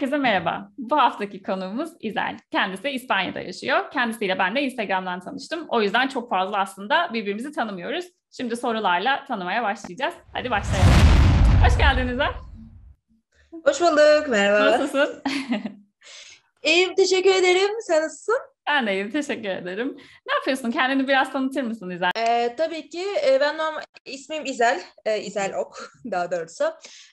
Herkese merhaba. Bu haftaki konuğumuz İzel. Kendisi İspanya'da yaşıyor. Kendisiyle ben de Instagram'dan tanıştım. O yüzden çok fazla aslında birbirimizi tanımıyoruz. Şimdi sorularla tanımaya başlayacağız. Hadi başlayalım. Hoş geldin İzel. Hoş bulduk. Merhaba. Nasılsın? İyiyim. Teşekkür ederim. Sen nasılsın? Ben de iyiyim. Teşekkür ederim. Ne yapıyorsun? Kendini biraz tanıtır mısın İzel? Ee, tabii ki. Ee, ben normal, ismim İzel. Ee, İzel Ok daha doğrusu.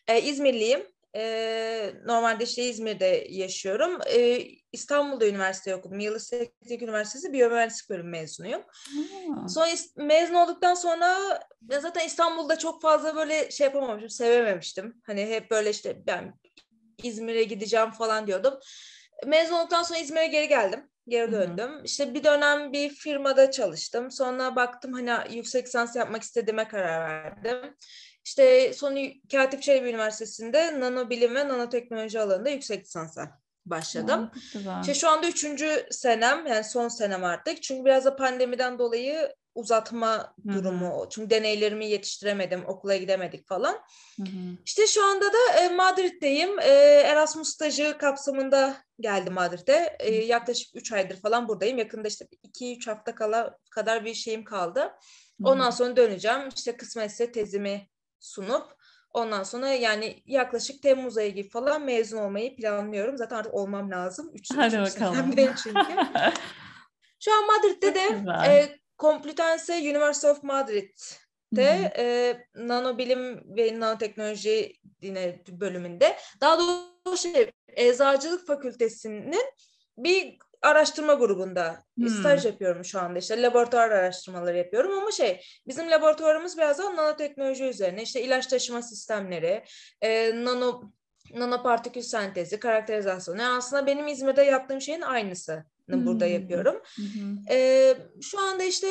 Ee, İzmirliyim. Ee, normalde işte İzmir'de yaşıyorum. Ee, İstanbul'da üniversite okudum. Yıldız Teknik Üniversitesi Biyomühendislik bölümü mezunuyum. Hmm. Sonra mezun olduktan sonra zaten İstanbul'da çok fazla böyle şey yapamamışım, sevememiştim. Hani hep böyle işte ben İzmir'e gideceğim falan diyordum. Mezun olduktan sonra İzmir'e geri geldim. Geri döndüm. Hı-hı. İşte bir dönem bir firmada çalıştım. Sonra baktım hani yüksek lisans yapmak istediğime karar verdim. İşte sonra Katip Çelebi Üniversitesi'nde nanobilim ve nanoteknoloji alanında yüksek lisansa başladım. Aa, işte şu anda üçüncü senem yani son senem artık. Çünkü biraz da pandemiden dolayı uzatma Hı-hı. durumu. Çünkü deneylerimi yetiştiremedim, okula gidemedik falan. Hı-hı. İşte şu anda da e, Madrid'deyim. E, Erasmus stajı kapsamında geldim Madrid'e. E, yaklaşık 3 aydır falan buradayım. Yakında işte 2-3 hafta kala kadar bir şeyim kaldı. Ondan Hı-hı. sonra döneceğim. İşte kısmetse tezimi sunup Ondan sonra yani yaklaşık Temmuz ayı gibi falan mezun olmayı planlıyorum. Zaten artık olmam lazım. Üç, Hadi bakalım. çünkü. Şu an Madrid'de de e, Complutense University of Madrid'de e, nanobilim ve nanoteknoloji yine bölümünde daha doğrusu şey, Eczacılık Fakültesi'nin bir araştırma grubunda hmm. staj yapıyorum şu anda işte laboratuvar araştırmaları yapıyorum ama şey bizim laboratuvarımız biraz daha nanoteknoloji üzerine işte ilaç taşıma sistemleri, e, nano nanopartikül sentezi, karakterizasyonu. Yani aslında benim İzmir'de yaptığım şeyin aynısı hmm. burada yapıyorum. Hmm. E, şu anda işte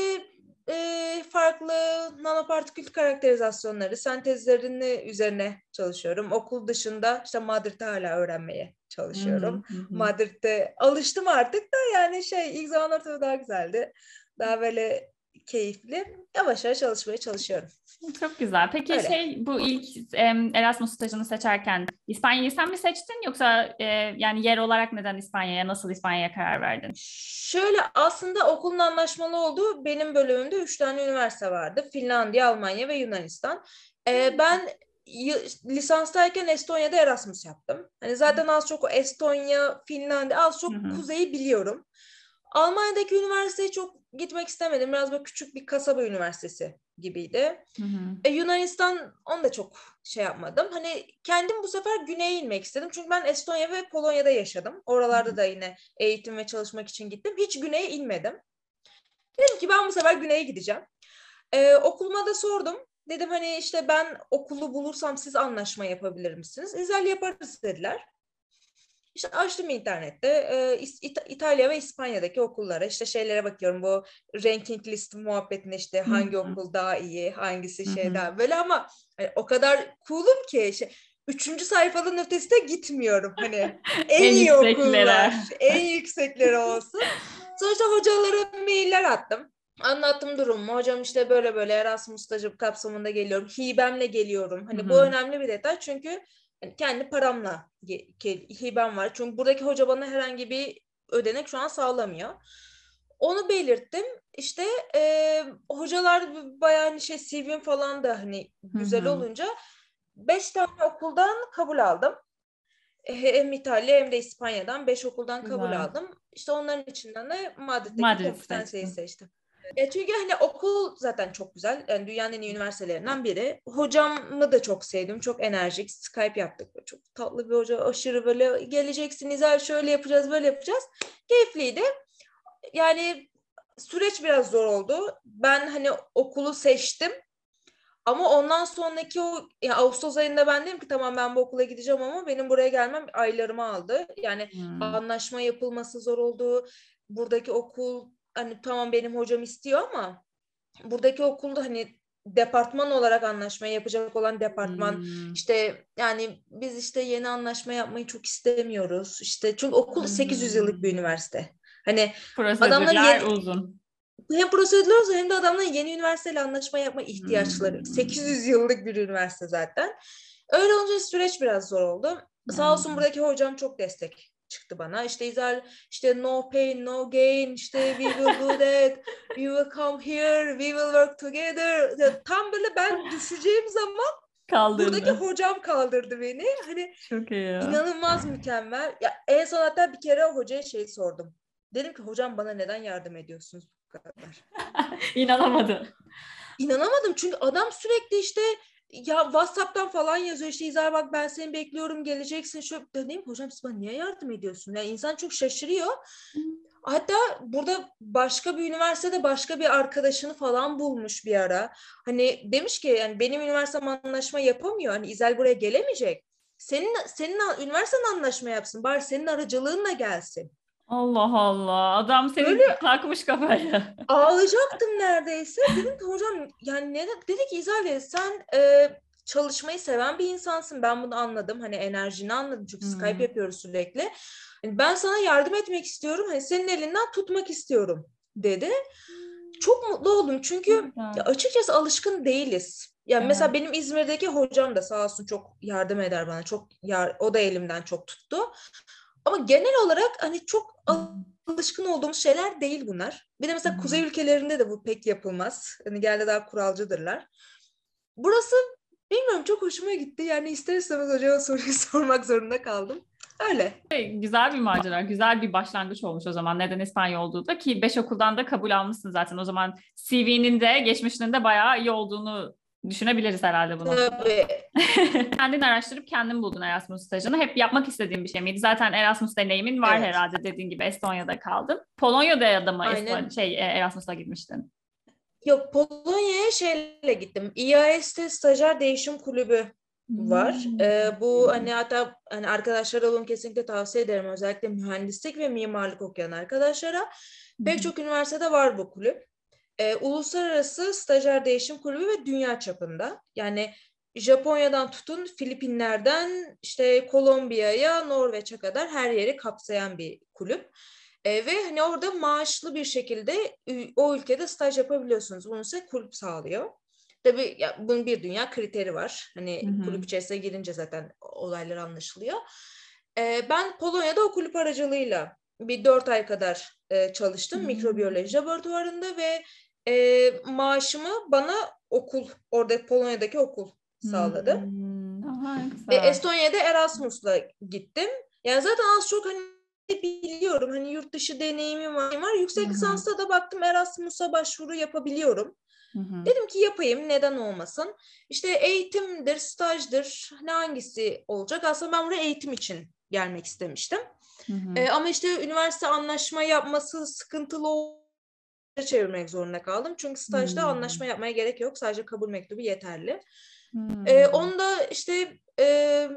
e, farklı nanopartikül karakterizasyonları, sentezlerini üzerine çalışıyorum. Okul dışında işte Madrid'de hala öğrenmeye çalışıyorum. Hı hı. Madrid'de alıştım artık da yani şey ilk zamanlar tabii daha güzeldi. Daha böyle keyifli. Yavaş yavaş çalışmaya çalışıyorum. Çok güzel. Peki Öyle. şey bu ilk e, Erasmus stajını seçerken İspanya'yı sen mi seçtin yoksa e, yani yer olarak neden İspanya'ya nasıl İspanya'ya karar verdin? Şöyle aslında okulun anlaşmalı olduğu benim bölümümde üç tane üniversite vardı. Finlandiya, Almanya ve Yunanistan. E, ben lisanstayken Estonya'da Erasmus yaptım. Hani zaten az çok Estonya, Finlandiya az çok Hı-hı. kuzeyi biliyorum. Almanya'daki üniversiteye çok gitmek istemedim. Biraz böyle küçük bir kasaba üniversitesi gibiydi. Hı hı. E, Yunanistan onu da çok şey yapmadım. Hani kendim bu sefer güneye inmek istedim. Çünkü ben Estonya ve Polonya'da yaşadım. Oralarda hı hı. da yine eğitim ve çalışmak için gittim. Hiç güneye inmedim. Dedim ki ben bu sefer güneye gideceğim. E, okuluma da sordum. Dedim hani işte ben okulu bulursam siz anlaşma yapabilir misiniz? İzel yaparız dediler. İşte açtım internette e, İt- İtalya ve İspanya'daki okullara işte şeylere bakıyorum bu ranking list muhabbetine işte hangi Hı-hı. okul daha iyi hangisi Hı-hı. şey daha böyle ama hani, o kadar cool'um ki şey, üçüncü sayfanın ötesine gitmiyorum hani en, en iyi okullar en yüksekleri olsun. Sonuçta hocalara mailler attım. Anlattım durumu. Hocam işte böyle böyle Erasmus stajı kapsamında geliyorum. Hibemle geliyorum. Hani Hı-hı. bu önemli bir detay çünkü yani kendi paramla hibem var. Çünkü buradaki hoca bana herhangi bir ödenek şu an sağlamıyor. Onu belirttim. İşte e, hocalar bayağı hani şey CV'm falan da hani güzel Hı-hı. olunca beş tane okuldan kabul aldım. Hem İtalya hem de İspanya'dan beş okuldan kabul Güzel. aldım. İşte onların içinden de Madrid'deki Madrid kompetansiyeyi seçtim. E çünkü hani okul zaten çok güzel. Yani dünyanın en iyi üniversitelerinden biri. Hocamı da çok sevdim. Çok enerjik. Skype yaptık. Çok tatlı bir hoca. Aşırı böyle geleceksiniz her şöyle yapacağız böyle yapacağız. Keyifliydi. Yani süreç biraz zor oldu. Ben hani okulu seçtim. Ama ondan sonraki o yani Ağustos ayında ben dedim ki tamam ben bu okula gideceğim ama benim buraya gelmem aylarımı aldı. Yani hmm. anlaşma yapılması zor oldu. Buradaki okul hani tamam benim hocam istiyor ama buradaki okulda hani departman olarak anlaşma yapacak olan departman hmm. işte yani biz işte yeni anlaşma yapmayı çok istemiyoruz. İşte çünkü okul hmm. 800 yıllık bir üniversite. Hani adamlar yeni, uzun. Hem prosedürler uzun hem de adamların yeni üniversiteyle anlaşma yapma ihtiyaçları. Hmm. 800 yıllık bir üniversite zaten. Öyle olunca süreç biraz zor oldu. Sağ olsun buradaki hocam çok destek çıktı bana. İşte İzel işte no pain no gain işte we will do that we will come here we will work together. Tam böyle ben düşeceğim zaman Kaldırdı. buradaki hocam kaldırdı beni. Hani Çok iyi ya. inanılmaz mükemmel. Ya en son hatta bir kere hocaya şey sordum. Dedim ki hocam bana neden yardım ediyorsunuz bu kadar? İnanamadı. İnanamadım çünkü adam sürekli işte ya WhatsApp'tan falan yazıyor işte İzar bak ben seni bekliyorum geleceksin şu dedim hocam siz bana niye yardım ediyorsun? Yani insan çok şaşırıyor. Hatta burada başka bir üniversitede başka bir arkadaşını falan bulmuş bir ara. Hani demiş ki yani benim üniversitem anlaşma yapamıyor. Hani İzel buraya gelemeyecek. Senin senin üniversiten anlaşma yapsın. Bari senin aracılığınla gelsin. Allah Allah. Adam seni Öyle- takmış kafaya. Ağlayacaktım neredeyse. Dedim ki hocam yani ne dedi ki İzale sen e, çalışmayı seven bir insansın. Ben bunu anladım. Hani enerjini anladım. Çünkü Hmm. Skype yapıyoruz sürekli. Hani ben sana yardım etmek istiyorum. Hani senin elinden tutmak istiyorum dedi. Çok mutlu oldum çünkü ya açıkçası alışkın değiliz. Yani Evet. mesela benim İzmir'deki hocam da sağ olsun çok yardım eder bana. Çok yar, o da elimden çok tuttu. Ama genel olarak hani çok alışkın olduğumuz şeyler değil bunlar. Bir de mesela kuzey ülkelerinde de bu pek yapılmaz. Hani genelde daha kuralcıdırlar. Burası bilmiyorum çok hoşuma gitti. Yani ister istemez hocama soruyu sormak zorunda kaldım. Öyle. Şey, Güzel bir macera, güzel bir başlangıç olmuş o zaman. Neden İspanya olduğu da ki 5 okuldan da kabul almışsın zaten. O zaman CV'nin de geçmişinin de bayağı iyi olduğunu düşünebiliriz herhalde bunu. Tabii. Kendin araştırıp kendin buldun Erasmus stajını. Hep yapmak istediğin bir şey miydi? Zaten Erasmus deneyimin var Evet. herhalde dediğin gibi Estonya'da kaldın. Polonya'da ya da mı. Estonya- şey e, Erasmus'a gitmiştin? Yok Polonya'ya şeyle gittim. IAS'te stajyer değişim kulübü var. Hmm. Ee, bu hani hatta hani arkadaşlara bunu kesinlikle tavsiye ederim. Özellikle mühendislik ve mimarlık okuyan arkadaşlara. Pek çok üniversitede var bu kulüp. Ee, uluslararası stajyer değişim kulübü ve dünya çapında. Yani Japonya'dan tutun Filipinler'den işte Kolombiya'ya, Norveç'e kadar her yeri kapsayan bir kulüp. Ee, ve hani orada maaşlı bir şekilde o ülkede staj yapabiliyorsunuz. Bunu size kulüp sağlıyor. Tabii ya, bunun bir dünya kriteri var. Hani Hı hı. kulüp içerisine girince zaten olaylar anlaşılıyor. Ee, ben Polonya'da o kulüp aracılığıyla bir dört ay kadar e, çalıştım Hmm. mikrobiyoloji laboratuvarında ve e, maaşımı bana okul, orada Polonya'daki okul sağladı. Hmm, Aha, güzel. Estonya'da Erasmus'la gittim. Yani zaten az çok hani biliyorum. Hani yurt dışı deneyimim var. var. Yüksek Hı hı. lisansta da baktım Erasmus'a başvuru yapabiliyorum. Hı hı. Dedim ki yapayım neden olmasın. İşte eğitimdir, stajdır ne hangisi olacak? Aslında ben buraya eğitim için gelmek istemiştim. Hı hı. Ee, ama işte üniversite anlaşma yapması sıkıntılı olunca çevirmek zorunda kaldım. Çünkü stajda Hmm. anlaşma yapmaya gerek yok. Sadece kabul mektubu yeterli. Hmm. Ee, onu da işte e,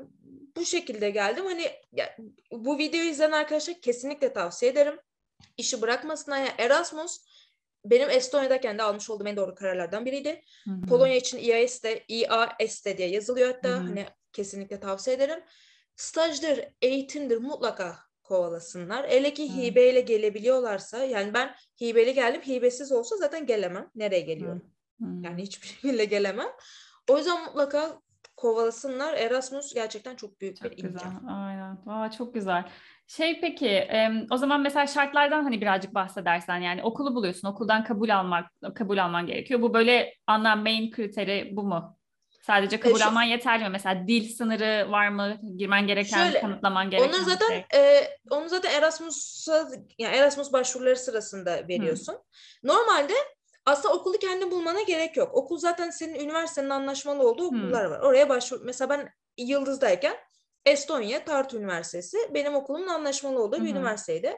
bu şekilde geldim. Hani ya, bu videoyu izleyen arkadaşlar kesinlikle tavsiye ederim. İşi bırakmasınlar. Yani Erasmus benim Estonya'dayken de almış olduğum en doğru kararlardan biriydi. Hı hı. Polonya için IAS'te, IAS'te diye yazılıyor hatta. Hı hı. Hani kesinlikle tavsiye ederim. Stajdır, eğitimdir mutlaka kovalasınlar. Hele ki Hı. hibeyle gelebiliyorlarsa yani ben hibeli geldim. Hibesiz olsa zaten gelemem. Nereye geliyorum? Hı. Yani hiçbir şekilde gelemem. O yüzden mutlaka kovalasınlar. Erasmus gerçekten çok büyük Çok bir güzel. imkan. Aynen. Aa, çok güzel. Şey peki, em, o zaman mesela şartlardan hani birazcık bahsedersen yani okulu buluyorsun, okuldan kabul almak, kabul alman gerekiyor. Bu böyle ana main kriteri bu mu? Sadece kabul şu- alman yeterli mi? Mesela dil sınırı var mı? Girmen gereken, Şöyle, kanıtlaman gereken bir zaten şey. e, onu zaten Erasmus'a yani Erasmus başvuruları sırasında veriyorsun. Normalde aslında okulu kendi bulmana gerek yok. Okul zaten senin üniversitenin anlaşmalı olduğu okullar var. Oraya başvur. Mesela ben Yıldız'dayken Estonya Tartu Üniversitesi benim okulumun anlaşmalı olduğu bir Hı hı. üniversiteydi.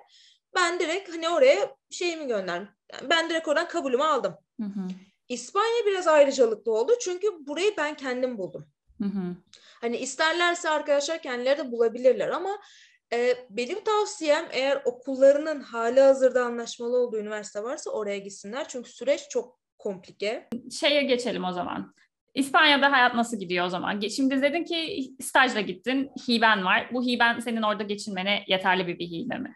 Ben direkt hani oraya şeyimi gönderdim. Ben direkt oradan kabulümü aldım. Hı hı. İspanya biraz ayrıcalıklı oldu çünkü burayı ben kendim buldum. Hı hı. Hani isterlerse arkadaşlar kendileri de bulabilirler ama e, benim tavsiyem eğer okullarının hali hazırda anlaşmalı olduğu üniversite varsa oraya gitsinler. Çünkü süreç çok komplike. Şeye geçelim o zaman. İspanya'da hayat nasıl gidiyor o zaman? Şimdi dedin ki stajla gittin, hiben var. Bu hiben senin orada geçinmene yeterli bir, bir hibe mi?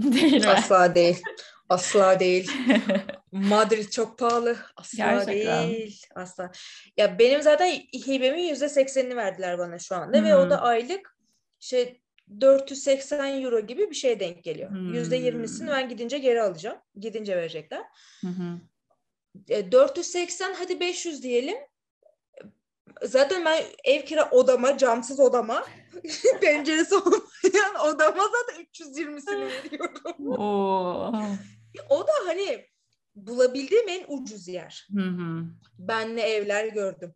Değil mi? Asla değil. Asla değil. Madrid çok pahalı. Asla Gerçekten. değil. Asla. Ya benim zaten hibemin yüzde seksenini verdiler bana şu anda ve o Hmm. da aylık şey 480 euro gibi bir şey denk geliyor. Hmm. Yüzde yirmisini ben gidince geri alacağım. Gidince verecekler. Hı. E, 480 hadi 500 diyelim. Zaten ben ev kira odama, camsız odama, penceresi olmayan odama zaten 320'sini veriyorum. Oo. O da hani bulabildiğim en ucuz yer. Hı hı. Ben ne evler gördüm.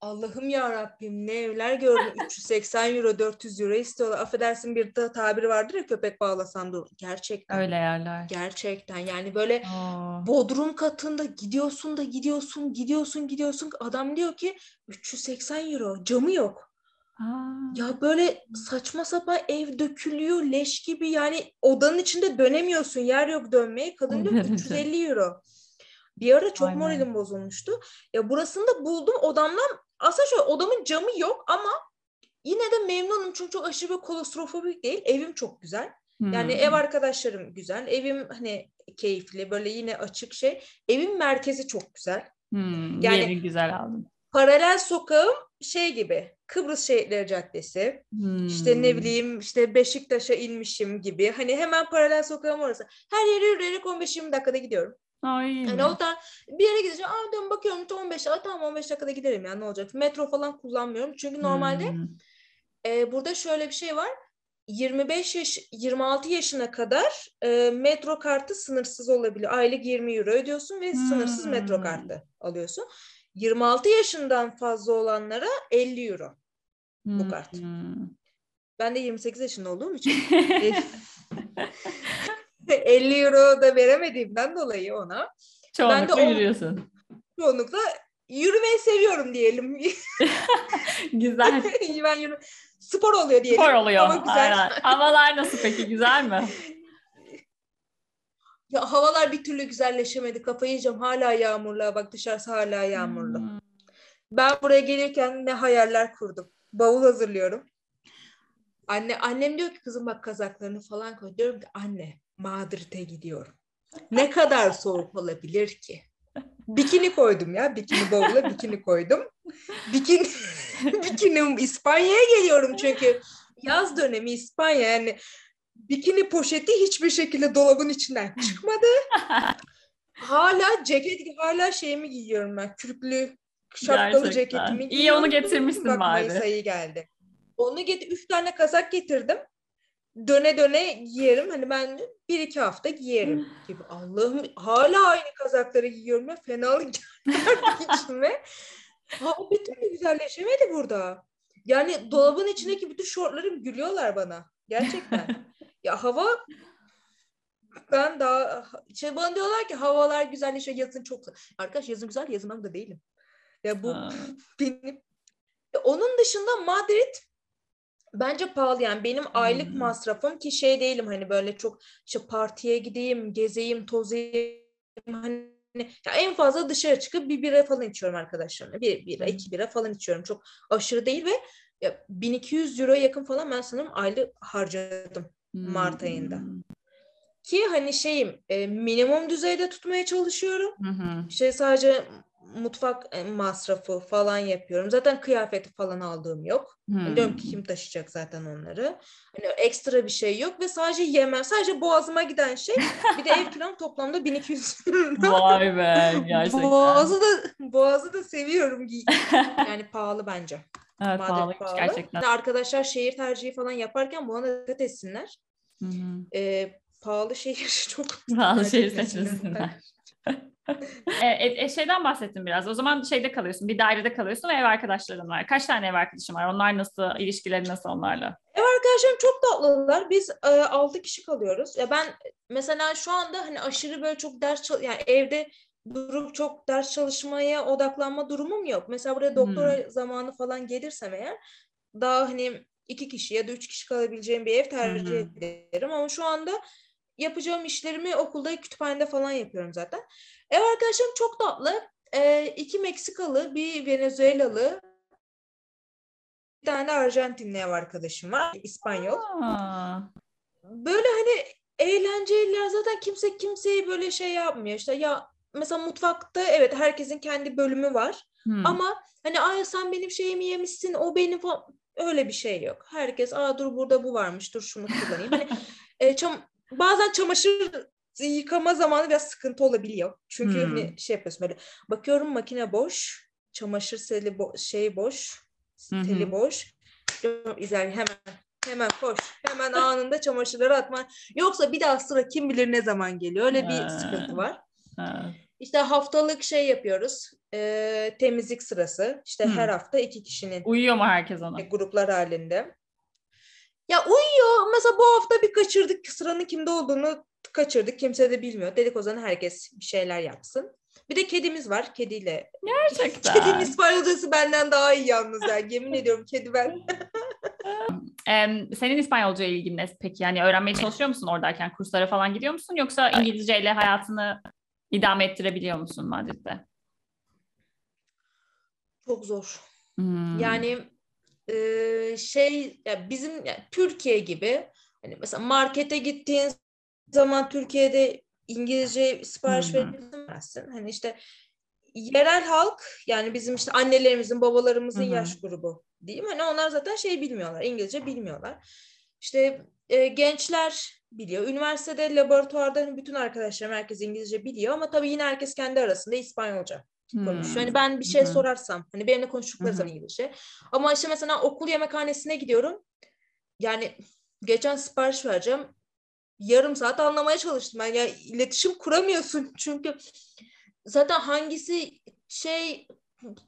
Allah'ım ya Rabbim ne evler gördüm. 380 euro, 400 euro istiyorlar. Affedersin bir de tabiri vardır ya köpek bağlasan dur. Gerçekten. Öyle yerler. Gerçekten yani böyle Oo. bodrum katında gidiyorsun da gidiyorsun, gidiyorsun, gidiyorsun. Adam diyor ki 380 euro. Camı yok. Aa. Ya böyle saçma sapan ev dökülüyor leş gibi yani odanın içinde dönemiyorsun. Yer yok dönmeye. Kadın diyor ki derece. 350 euro. Bir ara çok be. moralim bozulmuştu. Ya burasını da buldum odamdan. Aslında şöyle odamın camı yok ama yine de memnunum çünkü çok aşırı bir kolostrofobik değil. Evim çok güzel. Yani Hmm. ev arkadaşlarım güzel. Evim hani keyifli böyle yine açık şey. Evin merkezi çok güzel. Hmm, yani- yeri güzel aldın. Paralel sokağım şey gibi Kıbrıs Şehitleri Caddesi. İşte ne Hmm. bileyim işte Beşiktaş'a inmişim gibi. Hani hemen paralel sokağım orası. Her yere yürüyerek 15-20 dakikada gidiyorum. Ay, Yani o da bir yere gideceğim. Aa diyorum bakıyorum işte 15 dakika. Tamam 15 dakikada giderim ya ne olacak. Metro falan kullanmıyorum. Çünkü normalde Hmm. e, burada şöyle bir şey var. 25 yaş 26 yaşına kadar e, metro kartı sınırsız olabiliyor. Aylık 20 euro ödüyorsun ve sınırsız metro Hmm. kartı alıyorsun. 26 yaşından fazla olanlara 50 euro. bu kart. Hmm. Ben de 28 yaşında olduğum için 50 euro da veremediğimden dolayı ona Çoğunlukla o- yürüyorsun. çoğunlukla yürümeyi seviyorum diyelim. Güzel. ben yürü spor oluyor diyelim. Spor oluyor. Hava güzel. Aynen. Havalar nasıl peki? Güzel mi? Ya havalar bir türlü güzelleşemedi. Kafayı yiyeceğim. Hala yağmurlu. Bak dışarısı hala yağmurlu. Hmm. Ben buraya gelirken ne hayaller kurdum. Bavul hazırlıyorum. Anne annem diyor ki kızım bak kazaklarını falan koy. Diyorum ki anne Madrid'e gidiyorum. Ne kadar soğuk olabilir ki? Bikini koydum ya. Bikini bavula bikini koydum. Bikini bikinim İspanya'ya geliyorum çünkü yaz dönemi İspanya yani bikini poşeti hiçbir şekilde dolabın içinden çıkmadı. Hala ceket hala şeyimi giyiyorum ben. Kürklü şapkalı Gerçekten. ceketimi İyi, giyiyorum. onu getirmişsin Bak, bari. Mayıs ayı geldi. Onu get üç tane kazak getirdim. Döne döne giyerim. Hani ben bir iki hafta giyerim gibi. Allah'ım hala aynı kazakları giyiyorum. Ya. Fenalık geldi içime. Hava bir türlü güzelleşemedi burada. Yani dolabın içindeki bütün şortlarım gülüyorlar bana. Gerçekten. ya hava ben daha şey bana diyorlar ki havalar güzelleşiyor yazın çok arkadaş yazın güzel yazın de değilim. Ya bu Ha. benim onun dışında Madrid bence pahalı yani benim aylık Hmm. masrafım ki şey değilim hani böyle çok işte partiye gideyim, gezeyim, tozayım hani ya en fazla dışarı çıkıp bir bira falan içiyorum arkadaşlarımla. Bir bira, Hmm. iki bira falan içiyorum. Çok aşırı değil ve ya 1200 euro yakın falan ben sanırım aylık harcadım. Mart ayında. Hmm. Ki hani şeyim e, minimum düzeyde tutmaya çalışıyorum. Hı hı. İşte sadece mutfak e, masrafı falan yapıyorum. Zaten kıyafeti falan aldığım yok. Hmm. Diyorum ki kim taşıyacak zaten onları. Hani ekstra bir şey yok ve sadece yemem. Sadece boğazıma giden şey. Bir de ev kiram toplamda 1200 Vay be gerçekten. Boğazı da boğazı da seviyorum. Yani pahalı bence. Evet pahalıymış pahalı. gerçekten. Yani arkadaşlar şehir tercihi falan yaparken buna da dikkat etsinler. Hı hı. Ee, pahalı şehir çok Pahalı şehir tercih seçmesinler. E, e, e, şeyden bahsettim biraz. O zaman şeyde kalıyorsun, bir dairede kalıyorsun ve ev arkadaşların var. Kaç tane ev arkadaşın var? Onlar nasıl, ilişkileri nasıl onlarla? Ev arkadaşlarım çok tatlılar. Biz e, 6 kişi kalıyoruz. Ya ben mesela şu anda hani aşırı böyle çok ders çal- yani evde durup çok ders çalışmaya odaklanma durumum yok. Mesela buraya doktora zamanı falan gelirsem eğer daha hani iki kişi ya da üç kişi kalabileceğim bir ev tercih hı. ederim. Ama şu anda yapacağım işlerimi okulda, kütüphanede falan yapıyorum zaten. Ev arkadaşlarım çok tatlı. E, iki Meksikalı, bir Venezuelalı, bir tane Arjantinli ev arkadaşım var. İspanyol. Aa, Böyle hani eğlenceliler zaten kimse kimseyi böyle şey yapmıyor. İşte ya mesela mutfakta evet herkesin kendi bölümü var. hmm. Ama hani ay sen benim şeyimi yemişsin o benim falan. öyle bir şey yok. Herkes aa dur burada bu varmış dur şunu kullanayım. Hani e, çam bazen çamaşır yıkama zamanı biraz sıkıntı olabiliyor. Çünkü Hmm. hani şey yapıyorsun böyle bakıyorum makine boş, çamaşır seli bo- şey boş, teli boş. Diyorum, İzel hemen hemen koş. Hemen anında çamaşırları atma. Yoksa bir daha sıra kim bilir ne zaman geliyor. Öyle bir sıkıntı var. İşte haftalık şey yapıyoruz. e, temizlik sırası. İşte Hmm. her hafta iki kişinin Uyuyor mu herkes ona? gruplar halinde. Ya uyuyor. Mesela bu hafta bir kaçırdık. Sıranın kimde olduğunu kaçırdık. Kimse de bilmiyor. Dedik o zaman herkes bir şeyler yapsın. Bir de kedimiz var. Kediyle. Gerçekten. Kedinin İspanyolcası benden daha iyi yalnız. Yani. Yemin ediyorum kedi ben. Em, senin İspanyolca ilgin ne peki? Yani öğrenmeye çalışıyor musun oradayken? Kurslara falan gidiyor musun? Yoksa İngilizceyle hayatını idame ettirebiliyor musun Madrid'de? Çok zor. Hmm. Yani e, şey ya bizim yani Türkiye gibi hani mesela markete gittiğin zaman Türkiye'de İngilizce sipariş veremezsin. Hani işte yerel halk yani bizim işte annelerimizin, babalarımızın Hı hı. yaş grubu diyeyim. Hani onlar zaten şey bilmiyorlar. İngilizce bilmiyorlar. İşte e, gençler biliyor. Üniversitede, laboratuvarda hani bütün arkadaşlarım herkes İngilizce biliyor ama tabii yine herkes kendi arasında İspanyolca konuşuyor. Hmm. Hani ben bir şey hı. sorarsam hani benimle konuştukları zaman İngilizce. Ama işte mesela okul yemekhanesine gidiyorum. Yani geçen sipariş vereceğim. Yarım saat anlamaya çalıştım. Ben yani iletişim kuramıyorsun çünkü zaten hangisi şey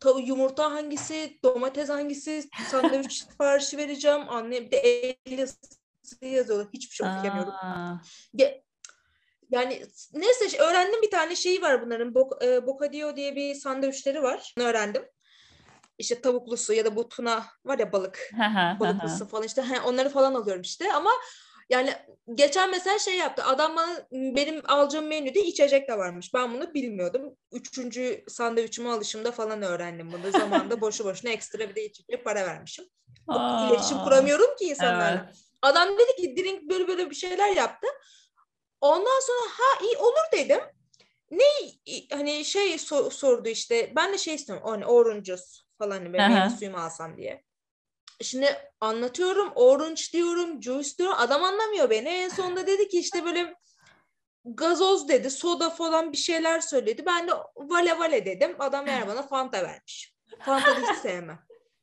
ta- yumurta hangisi, domates hangisi, sandviç siparişi vereceğim. Anne bir de el yazıyorlar. Hiçbir şey okuyamıyorum. Ge- yani neyse öğrendim bir tane şeyi var bunların. Bok, e, bocadillo diye bir sandviçleri var. Onu öğrendim. İşte tavuklusu ya da bu tuna var ya balık. Balıklısı falan işte he, onları falan alıyorum işte ama yani geçen mesela şey yaptı. Adam bana benim alacağım menüde içecek de varmış. Ben bunu bilmiyordum. Üçüncü sandviçimi alışımda falan öğrendim bunu. Zamanında boşu boşuna ekstra bir de içecek para vermişim. Aa, İletişim kuramıyorum ki insanlarla. Evet. Adam dedi ki drink böyle böyle bir şeyler yaptı. Ondan sonra ha iyi olur dedim. Ne hani şey so- sordu işte. Ben de şey istiyorum. Hani orange juice falan hani böyle suyumu alsam diye. Şimdi anlatıyorum. Orange diyorum. Juice diyorum. Adam anlamıyor beni. En sonunda dedi ki işte böyle gazoz dedi. Soda falan bir şeyler söyledi. Ben de vale vale dedim. Adam meğer bana Fanta vermiş. Fanta hiç sevmem.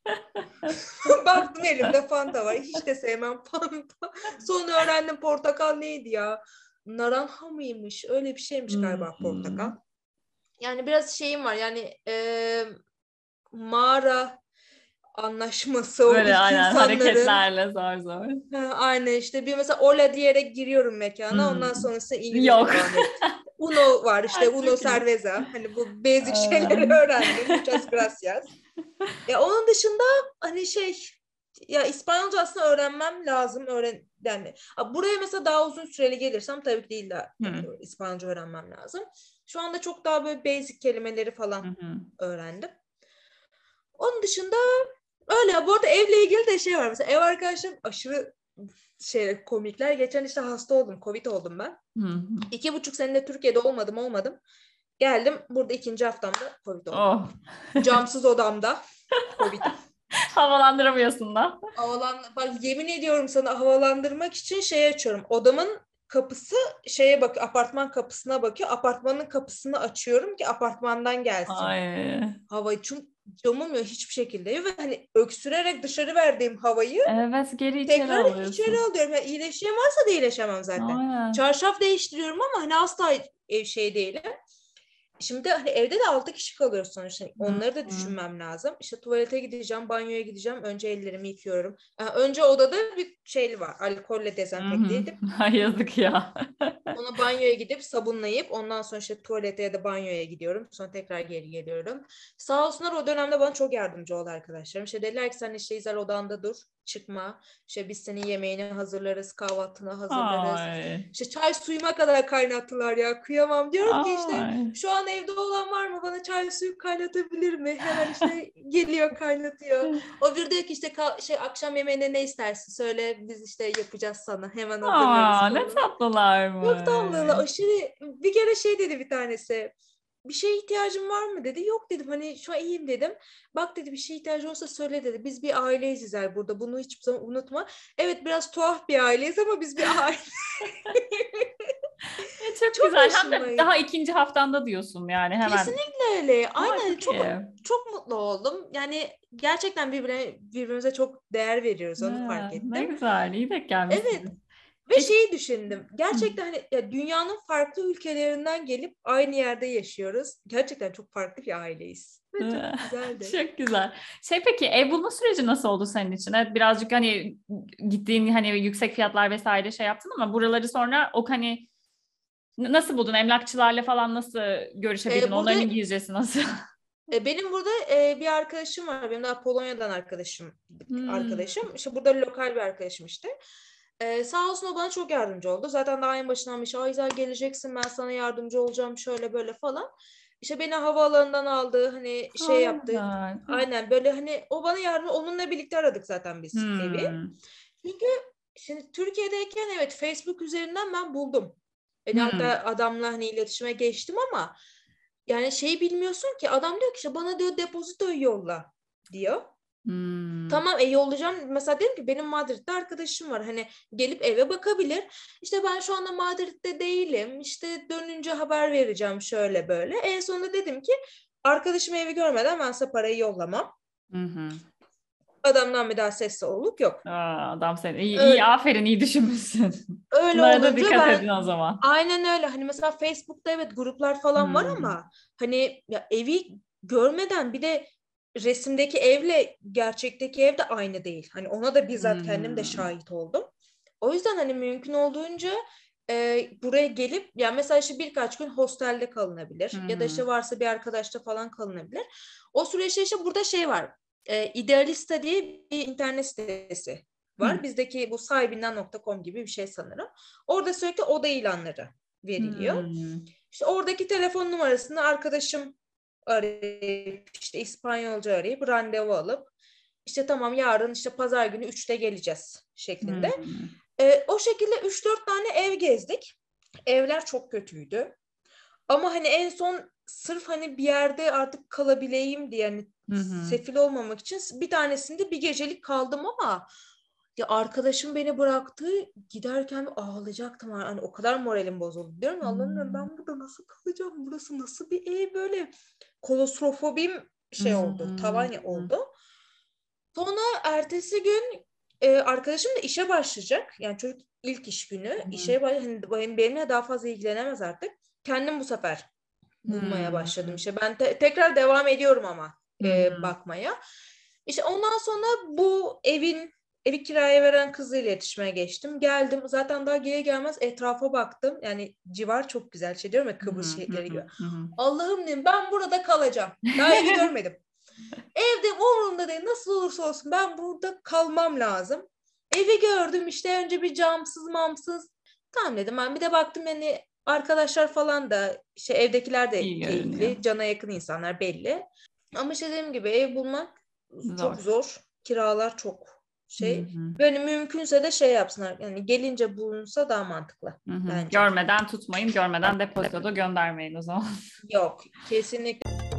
Baktım elimde Fanta var. Hiç de sevmem Fanta. Sonra öğrendim portakal neydi ya? Naranja mıymış? Öyle bir şeymiş galiba Hmm. portakal. Yani biraz şeyim var. Yani e, mağara anlaşması o Böyle ilk aynen insanların. hareketlerle zor zor. Ha, aynen işte bir mesela ola diyerek giriyorum mekana. Hmm. Ondan sonrası İngilizce Yok. Uno var işte Uno. Cerveza. Hani bu basic şeyleri öğrendim. Muchas gracias. Ya onun dışında hani şey ya İspanyolca aslında öğrenmem lazım. Öğren yani buraya mesela daha uzun süreli gelirsem tabii ki değil de Hı. İspanyolca öğrenmem lazım. Şu anda çok daha böyle basic kelimeleri falan hı. öğrendim. Onun dışında öyle. Bu arada evle ilgili de şey var. Mesela ev arkadaşım aşırı şey komikler. Geçen işte hasta oldum. Covid oldum ben. Hı hı. İki buçuk senede Türkiye'de olmadım olmadım. Geldim. Burada ikinci haftamda Covid oldum. Oh. Camsız odamda Covid. Havalandıramıyorsun da. Havalan bak yemin ediyorum sana havalandırmak için şey açıyorum. Odamın kapısı şeye bak apartman kapısına bakıyor. Apartmanın kapısını açıyorum ki apartmandan gelsin. Ay. Havayı çünkü camım yok hiçbir şekilde ve hani öksürerek dışarı verdiğim havayı Evet geri içeri tekrar alıyorsun. içeri alıyorum. Yani iyileşeceğim varsa da iyileşemem zaten. Aynen. Çarşaf değiştiriyorum ama hani asla ev şey değilim. Şimdi hani evde de 6 kişi kalıyoruz sonuçta. Onları da düşünmem lazım. İşte tuvalete gideceğim, banyoya gideceğim. Önce ellerimi yıkıyorum. Yani önce odada bir şeyli var. Alkolle dezenfekte edip Ay yazık ya. onu banyoya gidip sabunlayıp ondan sonra işte tuvalete ya da banyoya gidiyorum. Sonra tekrar geri geliyorum. Sağ olsunlar o dönemde bana çok yardımcı oldu arkadaşlarım. İşte dediler ki sen işte İzel odanda dur. Çıkma. İşte biz senin yemeğini hazırlarız. Kahvaltını hazırlarız. Ay. İşte çay suyuma kadar kaynattılar ya. Kıyamam. Diyorum ki işte Ay. şu an evde olan var mı? Bana çay suyu kaynatabilir mi? Hemen işte geliyor kaynatıyor. O bir diyor ki işte şey akşam yemeğine ne istersin? Söyle biz işte yapacağız sana. Hemen hazırlarız Aa, ne tatlılar mı? Çok tatlı. Aşırı bir kere şey dedi bir tanesi. bir şeye ihtiyacın var mı dedi. Yok dedim hani şu an iyiyim dedim. Bak dedi bir şeye ihtiyacın olsa söyle dedi. Biz bir aileyiz İzel burada. Bunu hiçbir zaman unutma. Evet biraz tuhaf bir aileyiz ama biz bir aile. E, çok, Çok güzel. Hem de daha ikinci haftanda diyorsun yani hemen. Kesinlikle öyle. Aynen Harika. çok çok mutlu oldum. Yani gerçekten birbirine birbirimize çok değer veriyoruz onu Ha, fark ettim. Ne güzel. iyi denk gelmişsin. Evet. Ve şeyi düşündüm. Gerçekten hani ya dünyanın farklı ülkelerinden gelip aynı yerde yaşıyoruz. Gerçekten çok farklı bir aileyiz. Ve çok güzeldi. Çok güzel. Şey peki ev bulma süreci nasıl oldu senin için? Evet, birazcık hani gittiğin hani yüksek fiyatlar vesaire şey yaptın ama buraları sonra o hani n- nasıl buldun? Emlakçılarla falan nasıl görüşebildin? Ee, burada- Onların İngilizcesi nasıl? E, benim burada e, bir arkadaşım var. Benim daha Polonya'dan arkadaşım. Hmm. Arkadaşım. İşte burada lokal bir arkadaşım işte. E, sağ olsun o bana çok yardımcı oldu. Zaten daha en başından bir şey. Ayza geleceksin ben sana yardımcı olacağım şöyle böyle falan. İşte beni havaalanından aldı. Hani şey Aa, yaptı. Aynen böyle hani o bana yardım onunla birlikte aradık zaten biz evi. Hmm. Çünkü şimdi Türkiye'deyken evet Facebook üzerinden ben buldum. Yani Hmm. hatta adamla hani iletişime geçtim ama yani şeyi bilmiyorsun ki adam diyor ki işte bana diyor depozitoyu yolla diyor. Hmm. Tamam e yollayacağım. Mesela dedim ki benim Madrid'de arkadaşım var. Hani gelip eve bakabilir. İşte ben şu anda Madrid'de değilim. İşte dönünce haber vereceğim şöyle böyle. En sonunda dedim ki arkadaşım evi görmeden ben size parayı yollamam. Hı hı. Adamdan bir daha ses soluk yok. Aa, adam seni iyi, Öyle. iyi aferin iyi düşünmüşsün. Öyle Bunlara da dikkat ben edin o zaman. aynen öyle. Hani mesela Facebook'ta evet gruplar falan var Hmm. ama hani ya evi görmeden bir de resimdeki evle gerçekteki ev de aynı değil. Hani ona da bizzat kendim de Hmm. şahit oldum. O yüzden hani mümkün olduğunca e, buraya gelip ya mesela işte birkaç gün hostelde kalınabilir ya da Hı işte varsa bir arkadaşta falan kalınabilir. O süreçte işte burada şey var. E, Idealista diye bir internet sitesi var. Hı. Bizdeki bu sahibinden.com gibi bir şey sanırım. Orada sürekli oda ilanları veriliyor. Hmm. İşte oradaki telefon numarasını arkadaşım arayıp işte İspanyolca arayıp randevu alıp işte tamam yarın işte pazar günü 3'te geleceğiz şeklinde. Hmm. Ee, o şekilde 3-4 tane ev gezdik. Evler çok kötüydü. Ama hani en son sırf hani bir yerde artık kalabileyim diye hani Hı hı. sefil olmamak için bir tanesinde bir gecelik kaldım ama ya arkadaşım beni bıraktı giderken ağlayacaktım. Hani o kadar moralim bozuldu diyorum. Ya, Allah'ım Hmm. ben burada nasıl kalacağım? Burası nasıl bir ev? Böyle kolostrofobim şey oldu tavan Hmm. oldu. Sonra ertesi gün e, arkadaşım da işe başlayacak. Yani çocuk ilk iş günü. Hı. işe hani benim- benimle daha fazla ilgilenemez artık. Kendim bu sefer bulmaya Hmm. başladım işte ben te- tekrar devam ediyorum ama e, hı. bakmaya. İşte ondan sonra bu evin evi kiraya veren kızla iletişime geçtim. Geldim. Zaten daha gelir gelmez etrafa baktım. Yani civar çok güzel. Şey diyorum ya Kıbrıs şehirleri gibi. hı, hı hı. Allah'ım dedim ben burada kalacağım. Daha evi görmedim. Evde umurumda değil. Nasıl olursa olsun ben burada kalmam lazım. Evi gördüm işte önce bir camsız mamsız. Tamam dedim ben bir de baktım yani arkadaşlar falan da işte evdekiler de İyi keyifli. görünüyor. Cana yakın insanlar belli. Ama işte dediğim gibi ev bulmak Zor. çok zor. Kiralar çok şey. Hı hı, Böyle mümkünse de şey yapsınlar. Yani gelince bulunsa daha mantıklı. Bence. Görmeden tutmayın, görmeden depozitoda göndermeyin o zaman. Yok. Kesinlikle.